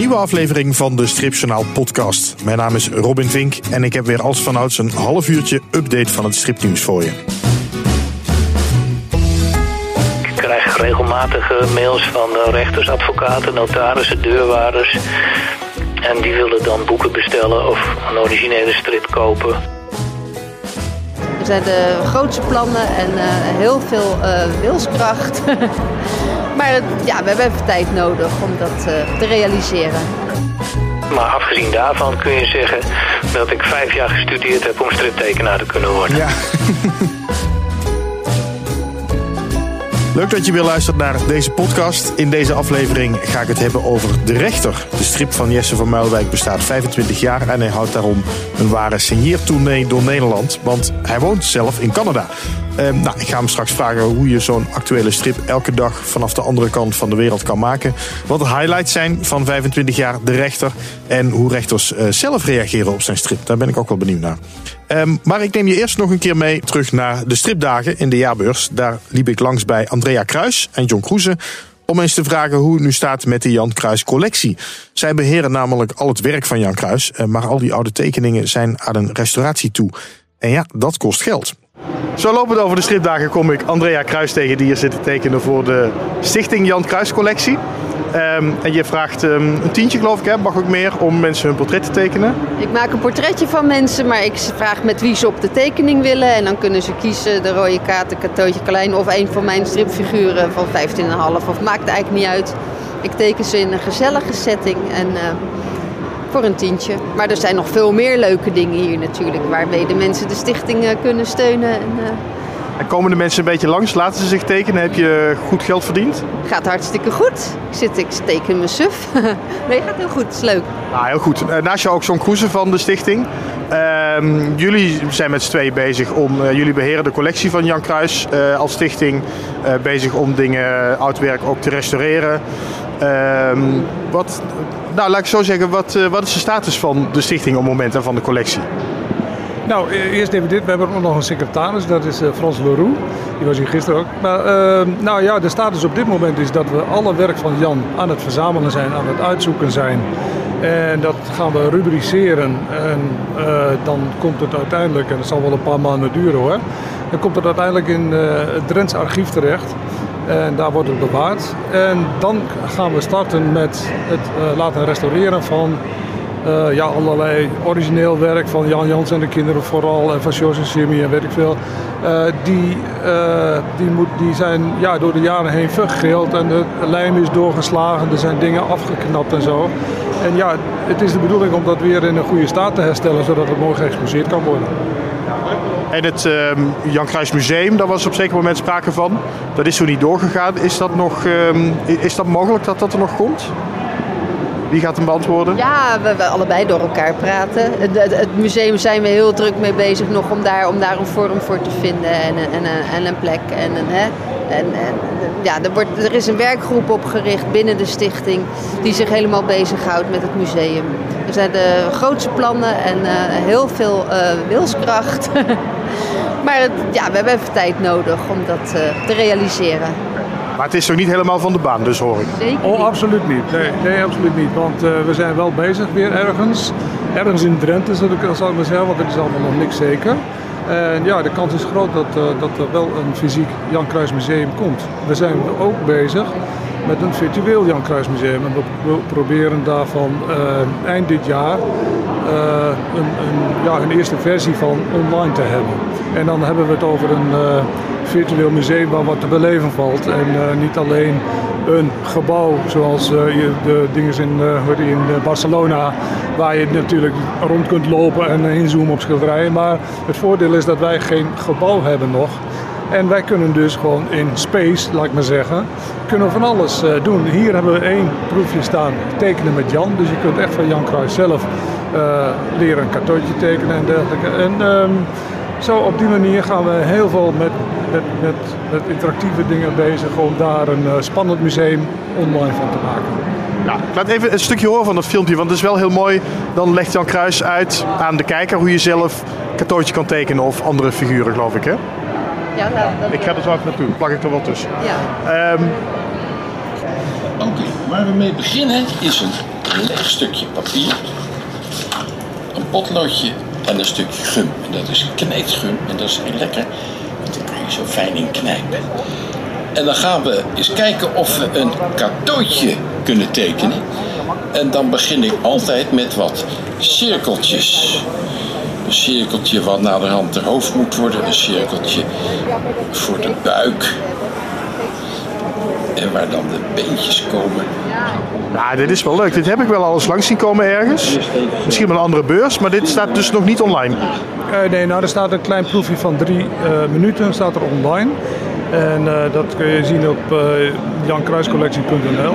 nieuwe aflevering van de Stripjournaal podcast. Mijn naam is Robin Vink en ik heb weer als vanouds een half uurtje update van het stripnieuws voor je. Ik krijg regelmatig eh, mails van eh, rechters, advocaten, notarissen, deurwaarders. En die willen dan boeken bestellen of een originele strip kopen. Er zijn de grootste plannen en eh, heel veel eh, wilskracht. maar ja, we hebben even tijd nodig om dat eh, te realiseren. Maar afgezien daarvan kun je zeggen dat ik vijf jaar gestudeerd heb om striptekenaar te kunnen worden. Ja. Leuk dat je weer luistert naar deze podcast. In deze aflevering ga ik het hebben over De Rechter. De strip van Jesse van Muilwijk bestaat 25 jaar en hij houdt daarom een ware signeertournee door Nederland. Want hij woont zelf in Canada. Eh, nou, ik ga hem straks vragen hoe je zo'n actuele strip elke dag vanaf de andere kant van de wereld kan maken. Wat de highlights zijn van 25 jaar De Rechter. En hoe rechters eh, zelf reageren op zijn strip. Daar ben ik ook wel benieuwd naar. Ehm, maar ik neem je eerst nog een keer mee terug naar de stripdagen in de jaarbeurs. Daar liep ik langs bij Andrea Kruis en John Kroeze. Om eens te vragen hoe het nu staat met de Jan Kruis collectie. Zij beheren namelijk al het werk van Jan Kruis. eh, Maar al die oude tekeningen zijn aan een restauratie toe. En ja, dat kost geld. Zo lopend over de stripdagen kom ik Andrea Kruis tegen die hier zit te tekenen voor de Stichting Jan Kruis collectie. Ehm, en je vraagt ehm, een tientje geloof ik, hè? mag ook meer, om mensen hun portret te tekenen. Ik maak een portretje van mensen, maar ik vraag met wie ze op de tekening willen. En dan kunnen ze kiezen de rode kaarten, Katootje Klein of een van mijn stripfiguren van 15,5. Of maakt eigenlijk niet uit. Ik teken ze in een gezellige setting en eh, voor een tientje. Maar er zijn nog veel meer leuke dingen hier natuurlijk, waarmee de mensen de stichting eh, kunnen steunen. En, eh, En komen de mensen een beetje langs, laten ze zich tekenen, heb je goed geld verdiend? gaat hartstikke goed. Ik zit, ik teken mijn suf. nee, gaat heel goed. Het is leuk. Nou, heel goed. Eh, Naast jou ook John Kroeze van de stichting. Ehm, jullie zijn met z'n tweeën bezig om, jullie beheren de collectie van Jan Kruis als stichting. bezig om dingen, oud werk ook te restaureren. Ehm, wat, nou, laat ik zo zeggen, wat, eh, wat is de status van de stichting op het moment en van de collectie? Nou, e- eerst even dit. We hebben ook nog een secretaris, dat is eh, Frans Leroux. Die was hier gisteren ook. Maar eh, nou ja, de status op dit moment is dat we alle werk van Jan aan het verzamelen zijn, aan het uitzoeken zijn. En dat gaan we rubriceren. En eh, dan komt het uiteindelijk, en dat zal wel een paar maanden duren hoor. Dan komt het uiteindelijk in het Drents archief terecht. En daar wordt het bewaard. En dan gaan we starten met het eh, laten restaureren van eh, ja, allerlei origineel werk van Jan Jans en de kinderen vooral. En van Jos en Jimmy en weet ik veel. Eh, die, die, moet, die zijn ja, door de jaren heen vergeeld en de lijm is doorgeslagen. Er zijn dingen afgeknapt en zo. En ja, het is de bedoeling om dat weer in een goede staat te herstellen, zodat het mooi geëxposeerd kan worden. En het ehm, Jan Kruis Museum, daar was op zeker moment sprake van. Dat is zo niet doorgegaan. Is dat, nog, ehm, is dat mogelijk dat dat er nog komt? Wie gaat hem beantwoorden? Ja, we, allebei door elkaar praten. Het, het, museum zijn we heel druk mee bezig nog om daar, om daar een vorm voor te vinden en, en, en een plek. En, hè. En, en, ja, er, wordt, er is een werkgroep opgericht binnen de stichting die zich helemaal bezighoudt met het museum. Er zijn de grootste plannen en eh, heel veel eh, wilskracht. maar het, ja, we hebben even tijd nodig om dat eh, te realiseren. Maar het is nog niet helemaal van de baan, dus hoor ik. Zeker Oh, absoluut niet. Nee, nee absoluut niet. Want eh, we zijn wel bezig weer ergens. Ergens in Drenthe, zal ik, maar zeggen, want het is allemaal nog niks zeker. En ja, de kans is groot dat, eh, dat er wel een fysiek Jan Kruis Museum komt. We zijn ook bezig met een virtueel Jan Kruis Museum. En we proberen daarvan eh, eind dit jaar eh, een, een, ja, een eerste versie van online te hebben. En dan hebben we het over een eh, virtueel museum waar wat te beleven valt. En niet alleen een gebouw zoals de dingen in, in Barcelona, waar je natuurlijk rond kunt lopen en inzoomen op schilderijen. Maar het voordeel is dat wij geen gebouw hebben nog. En wij kunnen dus gewoon in space, laat ik maar zeggen, kunnen we van alles eh, doen. Hier hebben we één proefje staan, tekenen met Jan. Dus je kunt echt van Jan Kruis zelf eh, leren een kartootje tekenen en dergelijke. En ehm, zo op die manier gaan we heel veel met, met, met, interactieve dingen bezig om daar een eh, spannend museum online van te maken. Ik laat even een stukje horen van dat filmpje, want het is wel heel mooi. Dan legt Jan Kruis uit aan de kijker hoe je zelf een kartootje kan tekenen of andere figuren, geloof ik. Hè? Ja, nou, dat- Ik ga er zo even naartoe, plak ik er wel tussen. ja. Ehm, Oké, waar we mee beginnen is een leeg stukje papier, een potloodje en een stukje gum. En dat is knijtgum en dat is heel lekker, want dan kun je zo fijn in knijpen. En dan gaan we eens kijken of we een cadeautje kunnen tekenen. En dan begin ik altijd met wat cirkeltjes. Een cirkeltje wat naderhand de hoofd moet worden. Een cirkeltje voor de buik. En waar dan de beentjes komen. Nou, dit is wel leuk. Dit heb ik wel al eens langs zien komen ergens. Misschien wel een andere beurs, maar dit staat dus nog niet online. Uh, nee, nou er staat een klein proefje van drie uh, minuten staat er online. En uh, dat kun je zien op uh, jankruiscollectie.nl.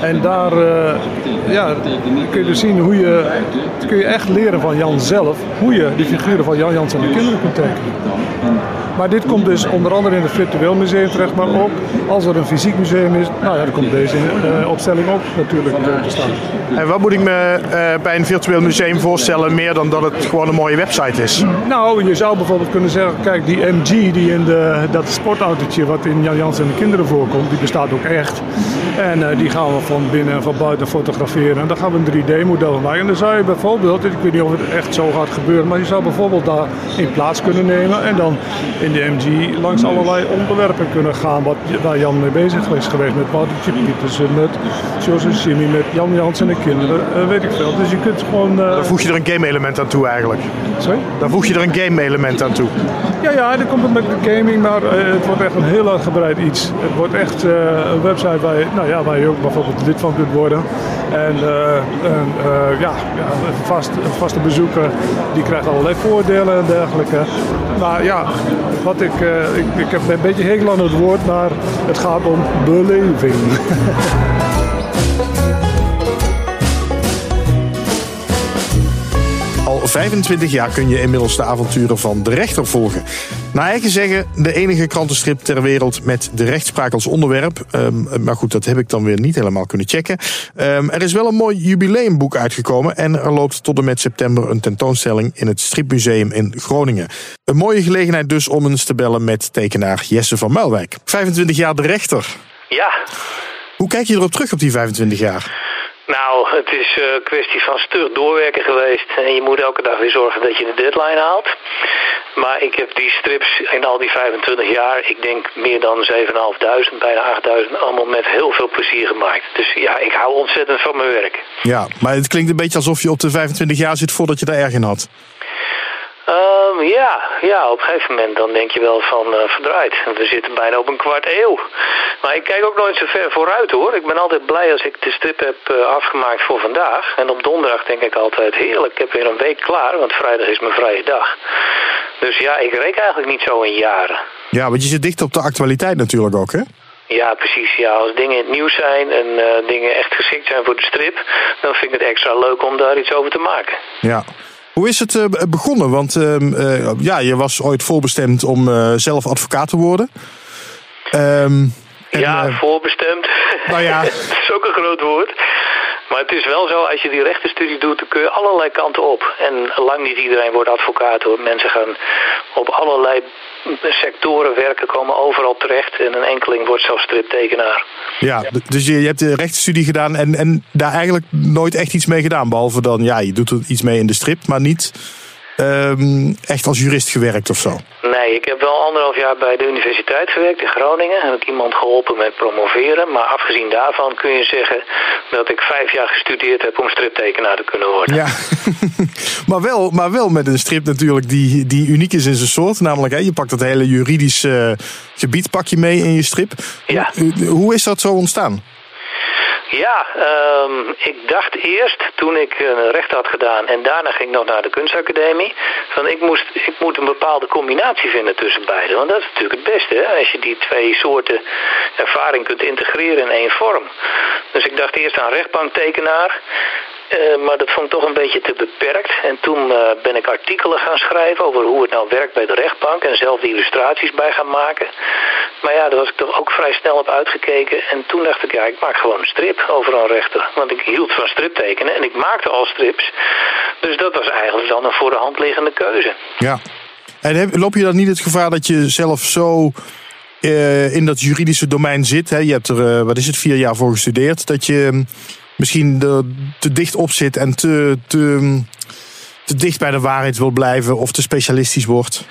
En daar uh, ja, kun je dus zien hoe je, kun je echt leren van Jan zelf, hoe je die figuren van Jan Jans en de kinderen kunt tekenen. Maar dit komt dus onder andere in het virtueel museum terecht, maar ook als er een fysiek museum is, nou ja, dan komt deze uh, opstelling ook natuurlijk te staan. En wat moet ik me uh, bij een virtueel museum voorstellen, meer dan dat het gewoon een mooie website is? Nou, je zou bijvoorbeeld kunnen zeggen, kijk, die MG die in de, dat sportautootje wat in Jan Jans en de kinderen voorkomt, die bestaat ook echt. En uh, die gaan we van binnen en van buiten fotograferen. En dan gaan we een 3D-model maken. En dan zou je bijvoorbeeld, ik weet niet of het echt zo gaat gebeuren, maar je zou bijvoorbeeld daar in plaats kunnen nemen en dan in de MG langs allerlei onderwerpen kunnen gaan wat, waar Jan mee bezig is geweest. Met Woutertje Pietersen, met Jos en Jimmy, met Jan Jans en de kinderen, uh, weet ik veel. Dus je kunt gewoon... Uh... Dan voeg je er een game element aan toe eigenlijk. Sorry? Dan voeg je er een game element aan toe. Ja, ja, dan komt het met de gaming, maar uh, het wordt echt een heel uitgebreid iets. Het wordt echt een website waar je, nou ja, waar je ook bijvoorbeeld lid van kunt worden. En, ja, ja, een, vast, een vaste bezoeker die krijgt allerlei voordelen en dergelijke. Maar ja, wat ik, uh, ik, ik heb een beetje hekel aan het woord, maar het gaat om beleving. Al 25 jaar kun je inmiddels de avonturen van de rechter volgen. Naar eigen zeggen de enige krantenstrip ter wereld met de rechtspraak als onderwerp. Um, maar goed, dat heb ik dan weer niet helemaal kunnen checken. Um, er is wel een mooi jubileumboek uitgekomen en er loopt tot en met september een tentoonstelling in het Stripmuseum in Groningen. Een mooie gelegenheid dus om eens te bellen met tekenaar Jesse van Muilwijk. 25 jaar de rechter. Ja. Hoe kijk je erop terug op die 25 jaar? Nou, het is een kwestie van stug doorwerken geweest. En je moet elke dag weer zorgen dat je de deadline haalt. Maar ik heb die strips in al die 25 jaar, ik denk meer dan 7.500, bijna 8.000, allemaal met heel veel plezier gemaakt. Dus ja, ik hou ontzettend van mijn werk. Ja, maar het klinkt een beetje alsof je op de 25 jaar zit voordat je daar erg in had. Ja, ja, op een gegeven moment dan denk je wel van uh, verdraaid. We zitten bijna op een kwart eeuw. Maar ik kijk ook nooit zo ver vooruit hoor. Ik ben altijd blij als ik de strip heb uh, afgemaakt voor vandaag. En op donderdag denk ik altijd heerlijk, ik heb weer een week klaar, want vrijdag is mijn vrije dag. Dus ja, ik reken eigenlijk niet zo in jaren. Ja, want je zit dicht op de actualiteit natuurlijk ook hè? Ja, precies. Ja, als dingen in het nieuws zijn en uh, dingen echt geschikt zijn voor de strip, dan vind ik het extra leuk om daar iets over te maken. Ja. Hoe is het uh, begonnen? Want uh, uh, ja, je was ooit voorbestemd om zelf advocaat te worden. Um, ja, voorbestemd. Nou ja. dat is ook een groot woord. Maar het is wel zo, als je die rechtenstudie doet, dan kun je allerlei kanten op. En lang niet iedereen wordt advocaat hoor. Mensen gaan op allerlei sectoren werken, komen overal terecht. En een enkeling wordt zelfs striptekenaar. Ja, dus je, je hebt de rechtenstudie gedaan en, en daar eigenlijk nooit echt iets mee gedaan. Behalve dan, ja, je doet er iets mee in de strip, maar niet um, echt als jurist gewerkt of zo. Nee, ik heb wel anderhalf jaar bij de universiteit gewerkt in Groningen. Heb ik iemand geholpen met promoveren. Maar afgezien daarvan kun je zeggen dat ik vijf jaar gestudeerd heb om striptekenaar te kunnen worden. Ja, maar, wel, maar wel met een strip natuurlijk die, die uniek is in zijn soort. Namelijk, hè, je pakt het hele juridische uh, gebied pak je mee in je strip. Ja. Hoe, hoe is dat zo ontstaan? Ja, um, ik dacht eerst toen ik een recht had gedaan en daarna ging ik nog naar de kunstacademie, van ik, moest, ik moet een bepaalde combinatie vinden tussen beide. Want dat is natuurlijk het beste, hè? als je die twee soorten ervaring kunt integreren in één vorm. Dus ik dacht eerst aan rechtbanktekenaar. Uh, maar dat vond ik toch een beetje te beperkt. En toen uh, ben ik artikelen gaan schrijven over hoe het nou werkt bij de rechtbank. En zelf de illustraties bij gaan maken. Maar ja, daar was ik toch ook vrij snel op uitgekeken. En toen dacht ik, ja, ik maak gewoon een strip over rechter. Want ik hield van striptekenen en ik maakte al strips. Dus dat was eigenlijk dan een voor de hand liggende keuze. Ja. En loop je dan niet het gevaar dat je zelf zo uh, in dat juridische domein zit, hè, je hebt er, uh, wat is het, vier jaar voor gestudeerd, dat je um, misschien er te dicht op zit en te, te, um, te dicht bij de waarheid wil blijven of te specialistisch wordt?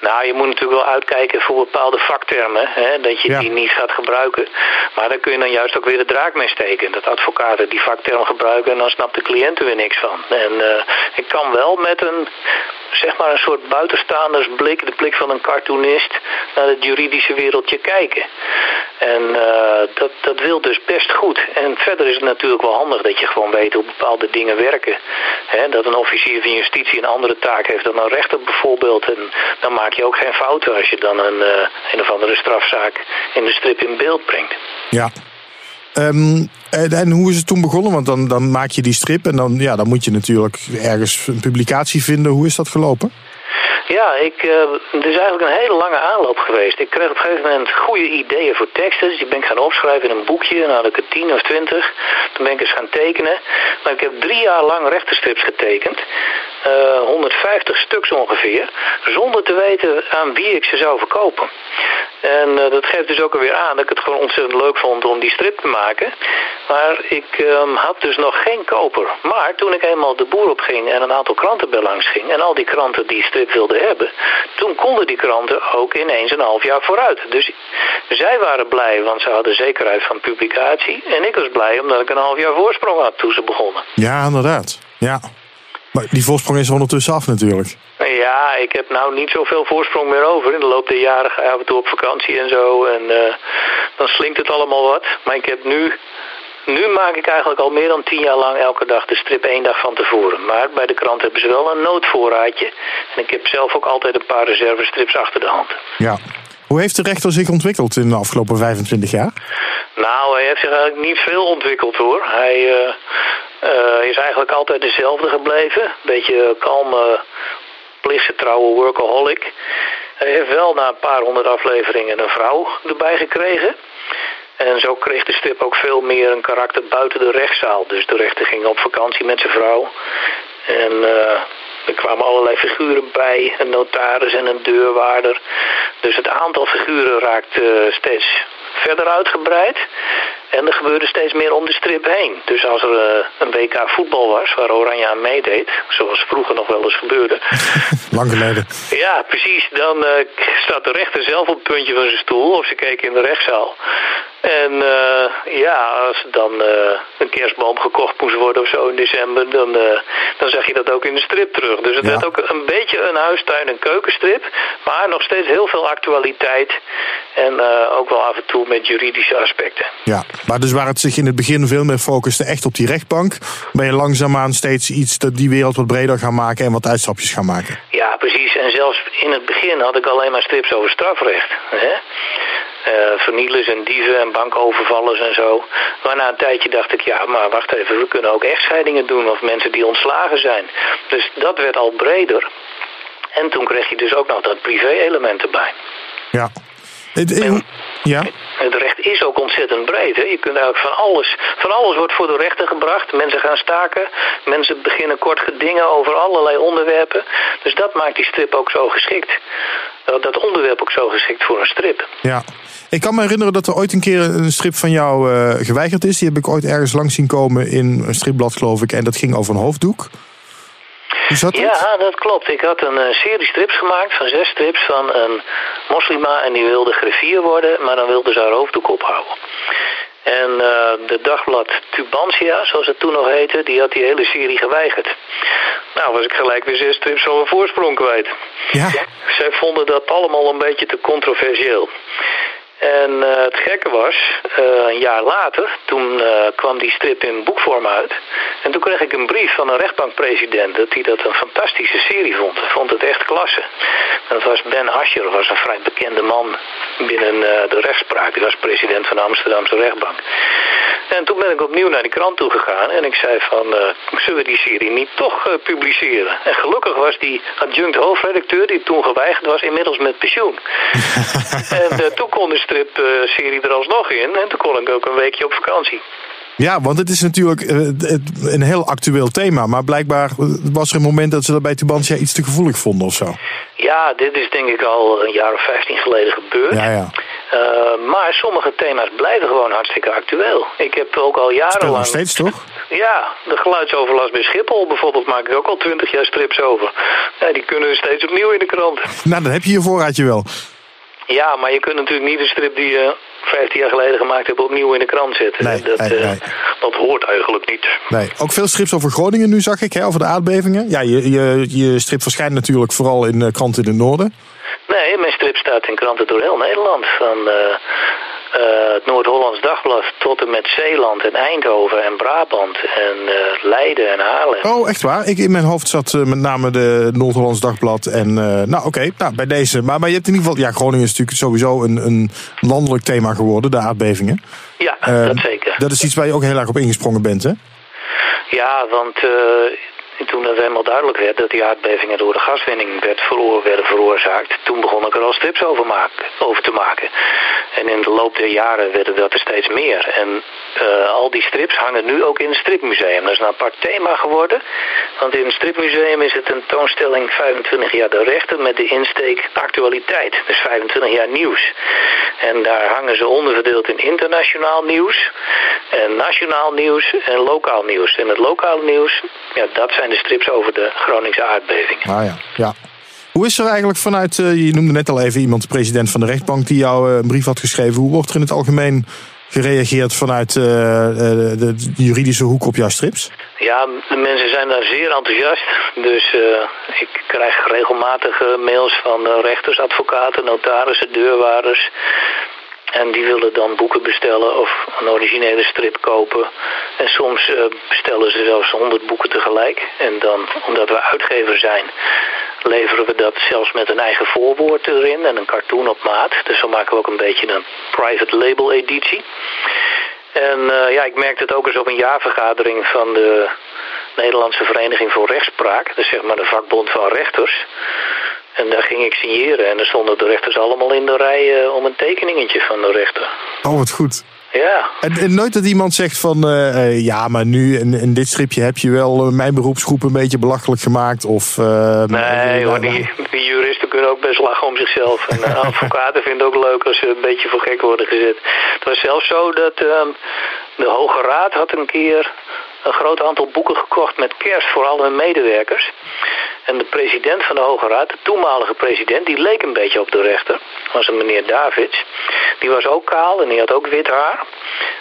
Nou, je moet natuurlijk wel uitkijken voor bepaalde vaktermen, hè, dat je Ja. die niet gaat gebruiken. Maar daar kun je dan juist ook weer de draak mee steken. Dat advocaten die vakterm gebruiken en dan snapt de cliënt er weer niks van. En uh, ik kan wel met een, zeg maar een soort buitenstaandersblik, de blik van een cartoonist, naar het juridische wereldje kijken. En uh, dat, dat wil dus best goed. En verder is het natuurlijk wel handig dat je gewoon weet hoe bepaalde dingen werken. Hè, dat een officier van justitie een andere taak heeft dan een rechter bijvoorbeeld. En dan maak je ook geen fouten als je dan een, uh, een of andere strafzaak in de strip in beeld brengt. Ja. Um, en, hoe is het toen begonnen? Want dan, dan maak je die strip en dan, ja, dan moet je natuurlijk ergens een publicatie vinden. Hoe is dat gelopen? Ja, ik, uh, het is eigenlijk een hele lange aanloop geweest. Ik kreeg op een gegeven moment goede ideeën voor teksten. Dus die ben ik gaan opschrijven in een boekje. Dan had ik er tien of twintig. Toen ben ik eens gaan tekenen. Maar ik heb drie jaar lang rechterstrips getekend. Uh, 150 stuks ongeveer. Zonder te weten aan wie ik ze zou verkopen. En uh, dat geeft dus ook alweer aan dat ik het gewoon ontzettend leuk vond om die strip te maken. Maar ik um, had dus nog geen koper. Maar toen ik eenmaal de boer op ging en een aantal kranten bij langs ging... en al die kranten die strip wilden hebben... toen konden die kranten ook ineens een half jaar vooruit. Dus zij waren blij, want ze hadden zekerheid van publicatie. En ik was blij omdat ik een half jaar voorsprong had toen ze begonnen. Ja, inderdaad. Ja. Maar die voorsprong is er ondertussen af natuurlijk. Ja, ik heb nou niet zoveel voorsprong meer over. In de loop der jaren ga je af en toe op vakantie en zo. En uh, dan slinkt het allemaal wat. Maar ik heb nu... Nu maak ik eigenlijk al meer dan tien jaar lang elke dag de strip één dag van tevoren. Maar bij de krant hebben ze wel een noodvoorraadje. En ik heb zelf ook altijd een paar reservestrips achter de hand. Ja. Hoe heeft de rechter zich ontwikkeld in de afgelopen 25 jaar? Nou, hij heeft zich eigenlijk niet veel ontwikkeld hoor. Hij uh, is eigenlijk altijd dezelfde gebleven. Beetje kalme, plichtsgetrouwe workaholic. Hij heeft wel na een paar honderd afleveringen een vrouw erbij gekregen. En zo kreeg de strip ook veel meer een karakter buiten de rechtszaal. Dus de rechter ging op vakantie met zijn vrouw. En uh, er kwamen allerlei figuren bij. Een notaris en een deurwaarder. Dus het aantal figuren raakt uh, steeds verder uitgebreid. En er gebeurde steeds meer om de strip heen. Dus als er uh, een WK voetbal was, waar Oranje aan meedeed, zoals vroeger nog wel eens gebeurde. Lang geleden. Ja, precies. Dan uh, staat de rechter zelf op het puntje van zijn stoel, of ze keken in de rechtszaal. En uh, ja, als dan een kerstboom gekocht moest worden of zo in december, dan, dan zag je dat ook in de strip terug. Dus het Ja. werd ook een beetje een huistuin- en keukenstrip, maar nog steeds heel veel actualiteit. En ook wel af en toe met juridische aspecten. Ja, maar dus waar het zich in het begin veel meer focuste echt op die rechtbank, ben je langzaamaan steeds iets dat die wereld wat breder gaan maken en wat uitstapjes gaan maken. Ja, precies. En zelfs in het begin had ik alleen maar strips over strafrecht. Hè? Uh, vernielers en dieven en bankovervallers en zo. Maar na een tijdje dacht ik, ja, maar wacht even, we kunnen ook echtscheidingen doen of mensen die ontslagen zijn. Dus dat werd al breder. En toen kreeg je dus ook nog dat privé-element erbij. Ja. Ja. Het recht is ook ontzettend breed. Hè? Je kunt eigenlijk van alles, van alles wordt voor de rechter gebracht. Mensen gaan staken. Mensen beginnen kort gedingen over allerlei onderwerpen. Dus dat maakt die strip ook zo geschikt. Dat onderwerp ook zo geschikt voor een strip. Ja. Ik kan me herinneren dat er ooit een keer een strip van jou uh, geweigerd is. Die heb ik ooit ergens langs zien komen in een stripblad, geloof ik. En dat ging over een hoofddoek. Hoe zat dat? Ja, dat klopt. Ik had een uh, serie strips gemaakt van zes strips van een moslima en die wilde griffier worden, maar dan wilde ze haar hoofddoek ophouden. En uh, de dagblad Tubantia, zoals het toen nog heette, die had die hele serie geweigerd. Nou, was ik gelijk weer zes strips van een voorsprong kwijt. Ja. Zij vonden dat allemaal een beetje te controversieel. En uh, het gekke was, uh, een jaar later, toen uh, kwam die strip in boekvorm uit. En toen kreeg ik een brief van een rechtbankpresident dat hij dat een fantastische serie vond. Hij vond het echt klasse. Dat was Ben Ascher, was een vrij bekende man binnen de rechtspraak. Die was president van de Amsterdamse rechtbank. En toen ben ik opnieuw naar die krant toe gegaan en ik zei van, zullen we die serie niet toch publiceren? En gelukkig was die adjunct hoofdredacteur, die toen geweigerd was, inmiddels met pensioen. en toen kon de stripserie er alsnog in. En toen kon ik ook een weekje op vakantie. Ja, want het is natuurlijk een heel actueel thema. Maar blijkbaar was er een moment dat ze dat bij Tubantia iets te gevoelig vonden of zo. Ja, dit is denk ik al een jaar of 15 geleden gebeurd. Ja, ja. Maar sommige thema's blijven gewoon hartstikke actueel. Ik heb ook al jarenlang... nog steeds, toch? Ja, de geluidsoverlast bij Schiphol bijvoorbeeld maak ik ook al twintig jaar strips over. Ja, die kunnen steeds opnieuw in de krant. Nou, dan heb je je voorraadje wel. Ja, maar je kunt natuurlijk niet een strip die je 15 jaar geleden gemaakt hebt opnieuw in de krant zetten. Nee, dat, nee, eh, nee. dat hoort eigenlijk niet. Nee, ook veel strips over Groningen nu zag ik, hè, over de aardbevingen. Ja, je, je, je strip verschijnt natuurlijk vooral in eh, kranten in het noorden. Nee, mijn strip staat in kranten door heel Nederland. Van eh, eh, het Noord-Hollands Dagblad tot en met Zeeland en Eindhoven en Brabant en eh, Leiden en Haarlem. Oh, echt waar? Ik, in mijn hoofd zat met name de Noord-Hollands Dagblad. En, nou, oké, nou, bij deze. Maar, maar je hebt in ieder geval... Ja, Groningen is natuurlijk sowieso een, een landelijk thema geworden, de aardbevingen. Ja, Eh, dat zeker. Dat is iets waar je ook heel erg op ingesprongen bent, hè? Ja, want eh, toen het helemaal duidelijk werd dat die aardbevingen door de gaswinning werd veroor, werden veroorzaakt, toen begon ik er al strips over, maken, over te maken. En in de loop der jaren werden dat er steeds meer. En eh, al die strips hangen nu ook in het stripmuseum. Dat is een apart thema geworden. Want in het stripmuseum is het een tentoonstelling 25 jaar de rechter met de insteek actualiteit. Dus 25 jaar nieuws. En daar hangen ze onderverdeeld in internationaal nieuws, en nationaal nieuws en lokaal nieuws. En het lokale nieuws, ja, dat zijn de strips over de Groningse aardbeving. Ah ja, ja. Hoe is er eigenlijk vanuit, eh, je noemde net al even iemand, de president van de rechtbank, die jou eh, een brief had geschreven. Hoe wordt er in het algemeen gereageerd vanuit eh, de juridische hoek op jouw strips? Ja, de mensen zijn daar zeer enthousiast. Dus ik krijg regelmatig mails van rechters, advocaten, notarissen, deurwaarders. En die willen dan boeken bestellen of een originele strip kopen. En soms eh, bestellen ze zelfs 100 boeken tegelijk. En dan, omdat we uitgever zijn, leveren we dat zelfs met een eigen voorwoord erin en een cartoon op maat. Dus dan maken we ook een beetje een private label editie. En eh, ja, ik merkte het ook eens op een jaarvergadering van de Nederlandse Vereniging voor Rechtspraak. Is zeg maar de vakbond van rechters. En daar ging ik signeren en daar stonden de rechters allemaal in de rij eh, om een tekeningetje van de rechter. Oh, wat goed. Ja, En, en nooit dat iemand zegt van, eh, eh, ja, maar nu in, in dit stripje heb je wel mijn beroepsgroep een beetje belachelijk gemaakt. Of, nee hoor, die, die juristen kunnen ook best lachen om zichzelf. En advocaten vinden het ook leuk als ze een beetje voor gek worden gezet. Het was zelfs zo dat ehm, de Hoge Raad had een keer een groot aantal boeken gekocht met kerst voor al hun medewerkers. En de president van de Hoge Raad, de toenmalige president, die leek een beetje op de rechter. Was een meneer Davids. Die was ook kaal en die had ook wit haar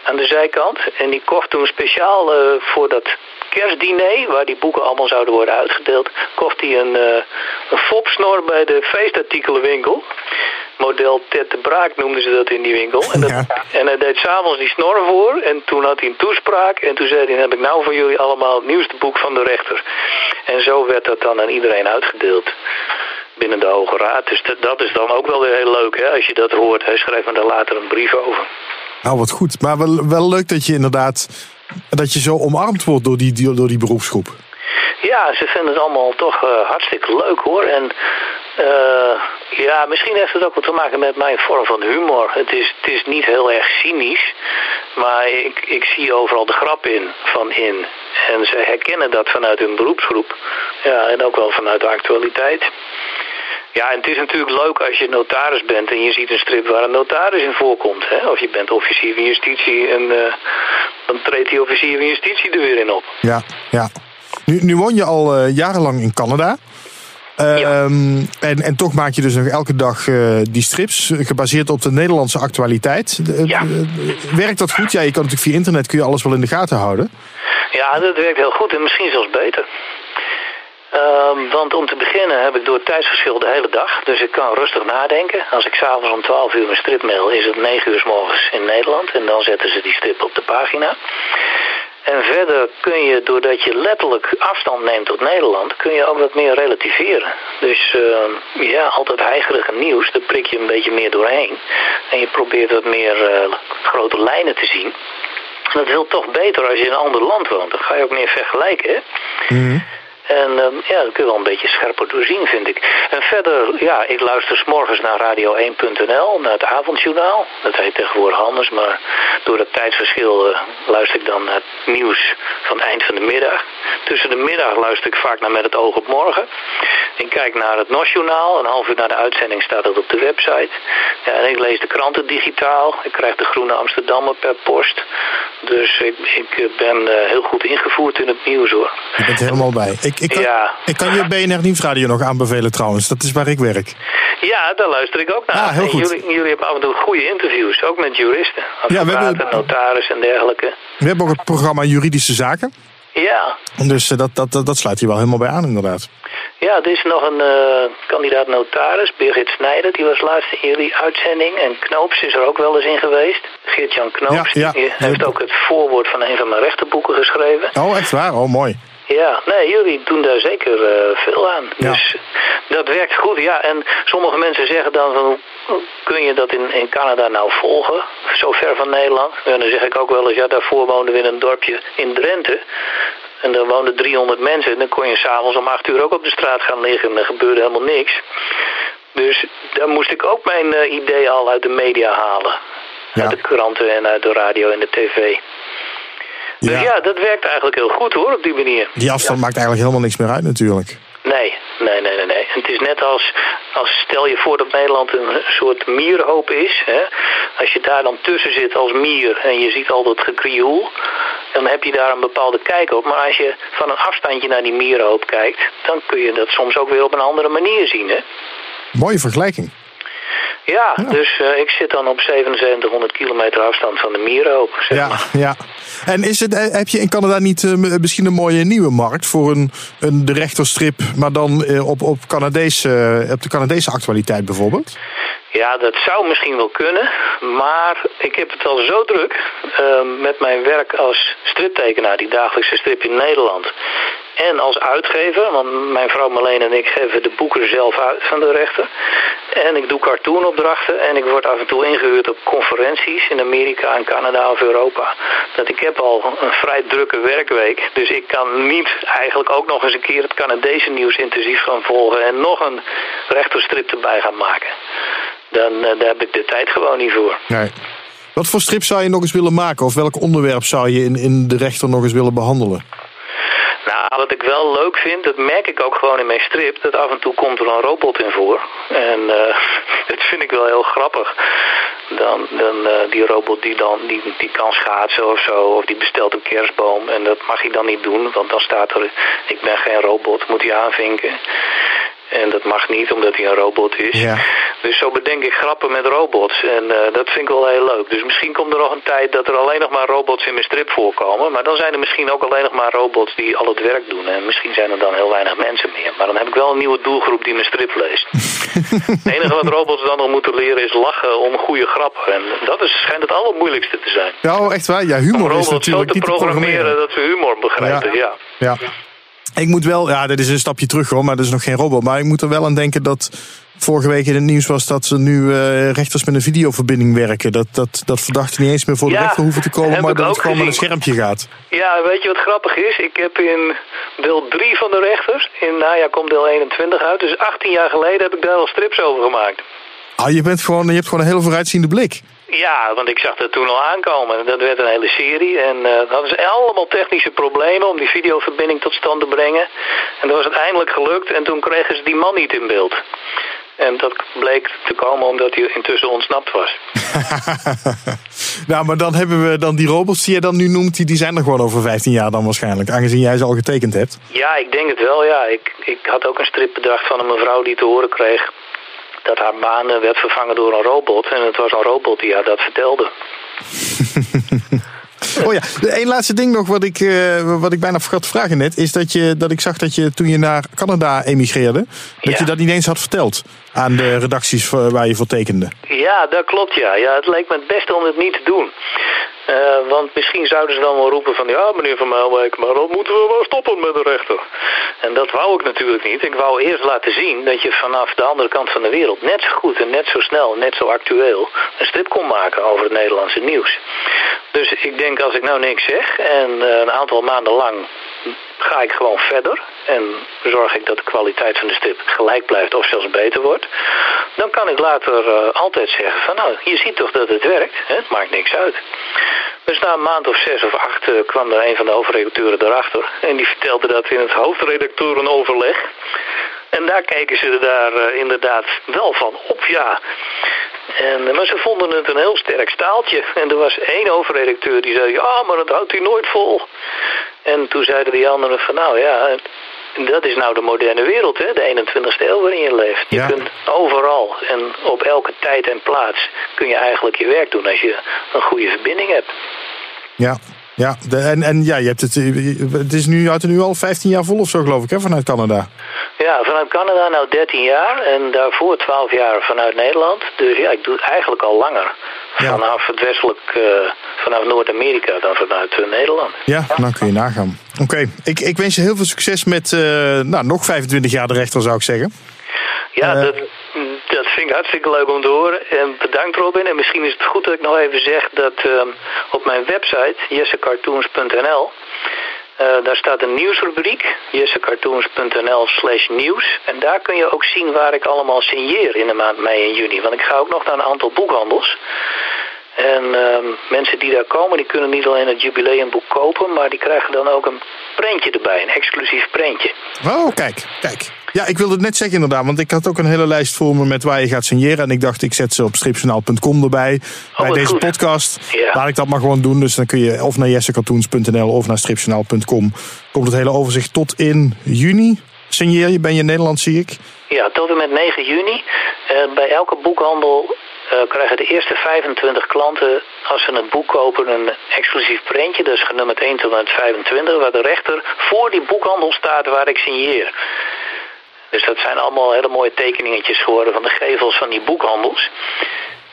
aan de zijkant. En die kocht toen speciaal eh, voor dat kerstdiner, waar die boeken allemaal zouden worden uitgedeeld, kocht hij een, eh een fopsnor bij de feestartikelenwinkel. Model Ted de Braak noemden ze dat in die winkel. En, dat, Ja. en hij deed s'avonds die snor voor. En toen had hij een toespraak. En toen zei hij, dan heb ik nou voor jullie allemaal het nieuwste boek van de rechter. En zo werd dat dan aan iedereen uitgedeeld. Binnen de Hoge Raad. Dus dat, dat is dan ook wel weer heel leuk, hè, als je dat hoort. Hij schreef me daar later een brief over. Nou, wat goed. Maar wel, wel leuk dat je inderdaad, dat je zo omarmd wordt door die, die- door die beroepsgroep. Ja, ze vinden het allemaal toch eh, hartstikke leuk hoor. En eh, ja, misschien heeft het ook wat te maken met mijn vorm van humor. Het is, het is niet heel erg cynisch, maar ik, ik zie overal de grap in, van in. En ze herkennen dat vanuit hun beroepsgroep. Ja, en ook wel vanuit de actualiteit. Ja, en het is natuurlijk leuk als je notaris bent en je ziet een strip waar een notaris in voorkomt. Hè? Of je bent officier van justitie en eh, dan treedt die officier van justitie er weer in op. Ja, ja. Nu, nu woon je al eh, jarenlang in Canada. Ehm, en, en toch maak je dus nog elke dag eh, die strips, gebaseerd op de Nederlandse actualiteit. Ja. eh, werkt dat goed? Ja, je kan natuurlijk via internet kun je alles wel in de gaten houden. Ja, dat werkt heel goed en misschien zelfs beter. Ehm, want om te beginnen heb ik door het tijdsverschil de hele dag. Dus ik kan rustig nadenken. Als ik s'avonds om 12 uur mijn strip mail, is het 9 uur s morgens in Nederland. En dan zetten ze die strip op de pagina. En verder kun je, doordat je letterlijk afstand neemt tot Nederland, kun je ook wat meer relativeren. Dus ehm, ja, altijd heigerige nieuws, daar prik je een beetje meer doorheen. En je probeert wat meer eh, grote lijnen te zien. En dat wil toch beter als je in een ander land woont. Dan ga je ook meer vergelijken. Hè? En uh, ja, dat kun je wel een beetje scherper doorzien, vind ik. En verder, ja, ik luister s morgens naar radio1.nl, naar het avondjournaal. Dat heet tegenwoordig anders, maar door het tijdsverschil uh, luister ik dan naar het nieuws van het eind van de middag. Tussen de middag luister ik vaak naar Met het oog op morgen. Ik kijk naar het NOS-journaal. Een half uur na de uitzending staat dat op de website. Ja, en ik lees de kranten digitaal. Ik krijg de Groene Amsterdammer per post. Dus ik, ik ben uh, heel goed ingevoerd in het nieuws hoor. Je bent helemaal bij. Ik, ik, kan, Ja. ik kan je BNR Nieuwsradio nog aanbevelen trouwens. Dat is waar ik werk. Ja, daar luister ik ook naar. Ah, heel goed. Jullie, jullie hebben af en toe goede interviews, ook met juristen. Ja, we hebben- notaris en dergelijke. We hebben ook het programma Juridische Zaken. Ja, Dus eh, dat, dat, dat, dat sluit hier wel helemaal bij aan inderdaad. Ja, er is nog een eh, kandidaat notaris, Birgit Snijder, die was laatst in jullie uitzending. En Knoops is er ook wel eens in geweest. Geert-Jan Knoops, Ja, ja. die heeft ook het voorwoord van een van mijn rechterboeken geschreven. Oh, echt waar? Oh, mooi. Ja, nee, jullie doen daar zeker eh, veel aan. Ja. Dus dat werkt goed, ja. En sommige mensen zeggen dan van, hoe kun je dat in, in Canada nou volgen? Zo ver van Nederland. En dan zeg ik ook wel eens, ja, daarvoor woonden we in een dorpje in Drenthe. En daar woonden 300 mensen. En dan kon je s'avonds om 8 uur ook op de straat gaan liggen. En er gebeurde helemaal niks. Dus daar moest ik ook mijn eh, idee al uit de media halen. Ja. Uit de kranten en uit de radio en de tv. Dus Ja. ja, dat werkt eigenlijk heel goed hoor, op die manier. Die afstand maakt eigenlijk helemaal niks meer uit natuurlijk. Nee, nee, nee, nee. nee. Het is net als, als stel je voor dat Nederland een soort mierhoop is. Hè? Als je daar dan tussen zit als mier en je ziet al dat gekrioel, dan heb je daar een bepaalde kijk op. Maar als je van een afstandje naar die mierhoop kijkt, dan kun je dat soms ook weer op een andere manier zien. Hè? Mooie vergelijking. Ja, dus eh, ik zit dan op 7700 kilometer afstand van de mierhoop. Zeg Ja, maar. ja. En is het, eh, heb je in Canada niet eh, misschien een mooie nieuwe markt voor een, een de rechterstrip, maar dan op, op, Canadese, op de Canadese actualiteit bijvoorbeeld? Ja, dat zou misschien wel kunnen. Maar ik heb het al zo druk met mijn werk als striptekenaar, die dagelijkse strip in Nederland. En als uitgever, want mijn vrouw Marleen en ik geven de boeken zelf uit van de rechter. En ik doe cartoonopdrachten en ik word af en toe ingehuurd op conferenties in Amerika en Canada of Europa. Dat ik heb al een vrij drukke werkweek. Dus ik kan niet eigenlijk ook nog eens een keer het Canadese nieuws intensief gaan volgen en nog een rechterstrip erbij gaan maken. Dan eh, heb ik de tijd gewoon niet voor. Nee. Wat voor strip zou je nog eens willen maken? Of welk onderwerp zou je in, in de rechter nog eens willen behandelen? Nou, wat ik wel leuk vind, dat merk ik ook gewoon in mijn strip, dat af en toe komt er een robot in voor. En eh, dat vind ik wel heel grappig. Dan, dan eh, die robot die dan die, die kan schaatsen of zo, of die bestelt een kerstboom. En dat mag hij dan niet doen, want dan staat er, ik ben geen robot, moet hij aanvinken. En dat mag niet, omdat hij een robot is. Ja. Dus zo bedenk ik grappen met robots. En eh, dat vind ik wel heel leuk. Dus misschien komt er nog een tijd dat er alleen nog maar robots in mijn strip voorkomen. Maar dan zijn er misschien ook alleen nog maar robots die al het werk doen. En misschien zijn er dan heel weinig mensen meer. Maar dan heb ik wel een nieuwe doelgroep die mijn strip leest. het enige wat robots dan nog moeten leren is lachen om goede grappen. En dat is, schijnt het allermoeilijkste te zijn. Ja, oh, echt waar? Ja, Om humor is robots zo natuurlijk te niet te programmeren programmeren. dat ze humor begrijpen. Ja. Ja. Ik moet wel, ja, dit is een stapje terug hoor, maar dat is nog geen robot. Maar ik moet er wel aan denken dat vorige week in het nieuws was dat ze nu eh, rechters met een videoverbinding werken. Dat, dat, dat verdachten niet eens meer voor de Ja, rechter hoeven te komen, maar dat het gewoon met een schermpje gaat. Ja, weet je wat grappig is? Ik heb in deel 3 van de rechters, in najaar komt deel 21 uit. Dus 18 jaar geleden heb ik daar al strips over gemaakt. Ah, je, bent gewoon, je hebt gewoon een hele vooruitziende blik. Ja, want ik zag dat toen al aankomen. Dat werd een hele serie. En dat hadden ze allemaal technische problemen om die videoverbinding tot stand te brengen. En dat was uiteindelijk gelukt. En toen kregen ze die man niet in beeld. En dat bleek te komen omdat hij intussen ontsnapt was. nou, maar dan hebben we dan die robots die je dan nu noemt, die, die zijn er gewoon over 15 jaar dan waarschijnlijk. Aangezien jij ze al getekend hebt. Ja, ik denk het wel, ja. Ik, ik had ook een strip bedacht van een mevrouw die te horen kreeg dat haar baan eh, werd vervangen door een robot. En het was een robot die haar dat vertelde. Oh ja, één laatste ding nog wat ik, eh, wat ik bijna vergat te vragen net. Is dat, je, dat ik zag dat je toen je naar Canada emigreerde, dat Ja. je dat niet eens had verteld aan de redacties waar je voor tekende. Ja, dat klopt, ja. ja. Het leek me het beste om het niet te doen. Eh, want misschien zouden ze dan wel roepen van... ja, meneer Van Muilwijk, maar dan moeten we wel stoppen met de rechter. En dat wou ik natuurlijk niet. Ik wou eerst laten zien dat je vanaf de andere kant van de wereld... net zo goed en net zo snel net zo actueel... een strip kon maken over het Nederlandse nieuws. Dus ik denk, als ik nou niks zeg... en eh, een aantal maanden lang ga ik gewoon verder... en zorg ik dat de kwaliteit van de strip gelijk blijft of zelfs beter wordt, dan kan ik later uh, altijd zeggen van nou, je ziet toch dat het werkt, hè? het maakt niks uit. Dus na een maand of zes of acht uh, kwam er een van de hoofdredacteuren erachter en die vertelde dat in het hoofdredacteurenoverleg. En daar keken ze daar uh, inderdaad wel van op, ja. En, maar ze vonden het een heel sterk staaltje. En er was één overredacteur die zei, ja, maar dat houdt hij nooit vol. En toen zeiden die anderen van, nou ja, dat is nou de moderne wereld, hè? de 21ste eeuw waarin je leeft. Je Ja. kunt overal en op elke tijd en plaats kun je eigenlijk je werk doen als je een goede verbinding hebt. Ja, ja. De, en, en ja, je hebt het, het is nu, uit nu al 15 jaar vol of zo, geloof ik, hè, vanuit Canada. Ja, vanuit Canada nou 13 jaar en daarvoor 12 jaar vanuit Nederland. Dus ja, ik doe het eigenlijk al langer. Ja. Vanaf het westelijk, eh, vanaf Noord-Amerika dan vanuit eh, Nederland. Ja, dan kun je nagaan. Oké, ik, ik wens je heel veel succes met eh, nou, nog 25 jaar de rechter, zou ik zeggen. Ja, dat, dat vind ik hartstikke leuk om te horen. En bedankt Robin. En misschien is het goed dat ik nog even zeg dat ehm, op mijn website, jessecartoons.nl, eh, daar staat een nieuwsrubriek, jessecartoons.nl slash nieuws. En daar kun je ook zien waar ik allemaal signeer in de maand mei en juni. Want ik ga ook nog naar een aantal boekhandels. En ehm, mensen die daar komen, die kunnen niet alleen het jubileumboek kopen, maar die krijgen dan ook een prentje erbij, een exclusief prentje. Oh, kijk, kijk. Ja, ik wilde het net zeggen inderdaad, want ik had ook een hele lijst voor me met waar je gaat signeren. En ik dacht, ik zet ze op stripjournaal.com erbij. bij wat deze goed. podcast. Ja. Laat ik dat maar gewoon doen. Dus dan kun je of naar jessecartoons.nl of naar stripjournaal.com. Komt het hele overzicht tot in juni. Signeer je, ben je in Nederland, zie ik. Ja, tot en met 9 juni. Eh, bij elke boekhandel eh, krijgen de eerste 25 klanten, als ze het boek kopen, een exclusief prentje. Dat is genummerd 1 tot en met 25, waar de rechter voor die boekhandel staat waar ik signeer. Dus dat zijn allemaal hele mooie tekeningetjes geworden van de gevels van die boekhandels.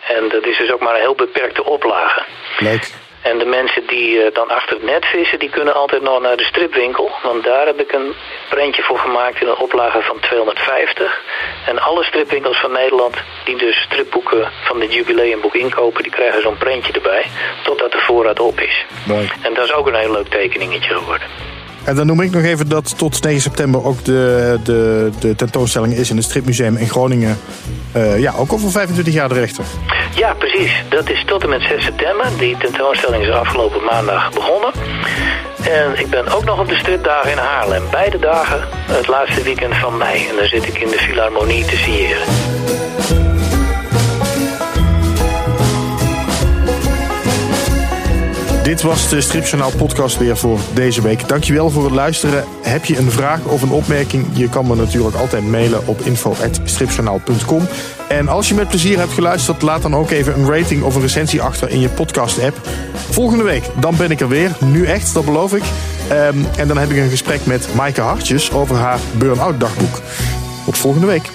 En dat is dus ook maar een heel beperkte oplage. Leuk. En de mensen die eh, dan achter het net vissen, die kunnen altijd nog naar de stripwinkel. Want daar heb ik een prentje voor gemaakt in een oplage van 250. En alle stripwinkels van Nederland die dus stripboeken van dit jubileumboek inkopen, die krijgen zo'n prentje erbij. Totdat de voorraad op is. Mooi. En dat is ook een heel leuk tekeningetje geworden. En dan noem ik nog even dat tot 9 september ook de, de, de tentoonstelling is in het Stripmuseum in Groningen. Eh, ja, ook over 25 jaar de rechter. Ja, precies. Dat is tot en met 6 september. Die tentoonstelling is afgelopen maandag begonnen. En ik ben ook nog op de stripdagen in Haarlem. Beide dagen het laatste weekend van mei. En dan zit ik in de Philharmonie te signeren. Dit was de Stripjournaal podcast weer voor deze week. Dankjewel voor het luisteren. Heb je een vraag of een opmerking? Je kan me natuurlijk altijd mailen op info.stripjournaal.com. En als je met plezier hebt geluisterd, laat dan ook even een rating of een recensie achter in je podcast app. Volgende week, dan ben ik er weer. Nu echt, dat beloof ik. Ehm, en dan heb ik een gesprek met Maaike Hartjes over haar burn-out dagboek. Tot volgende week.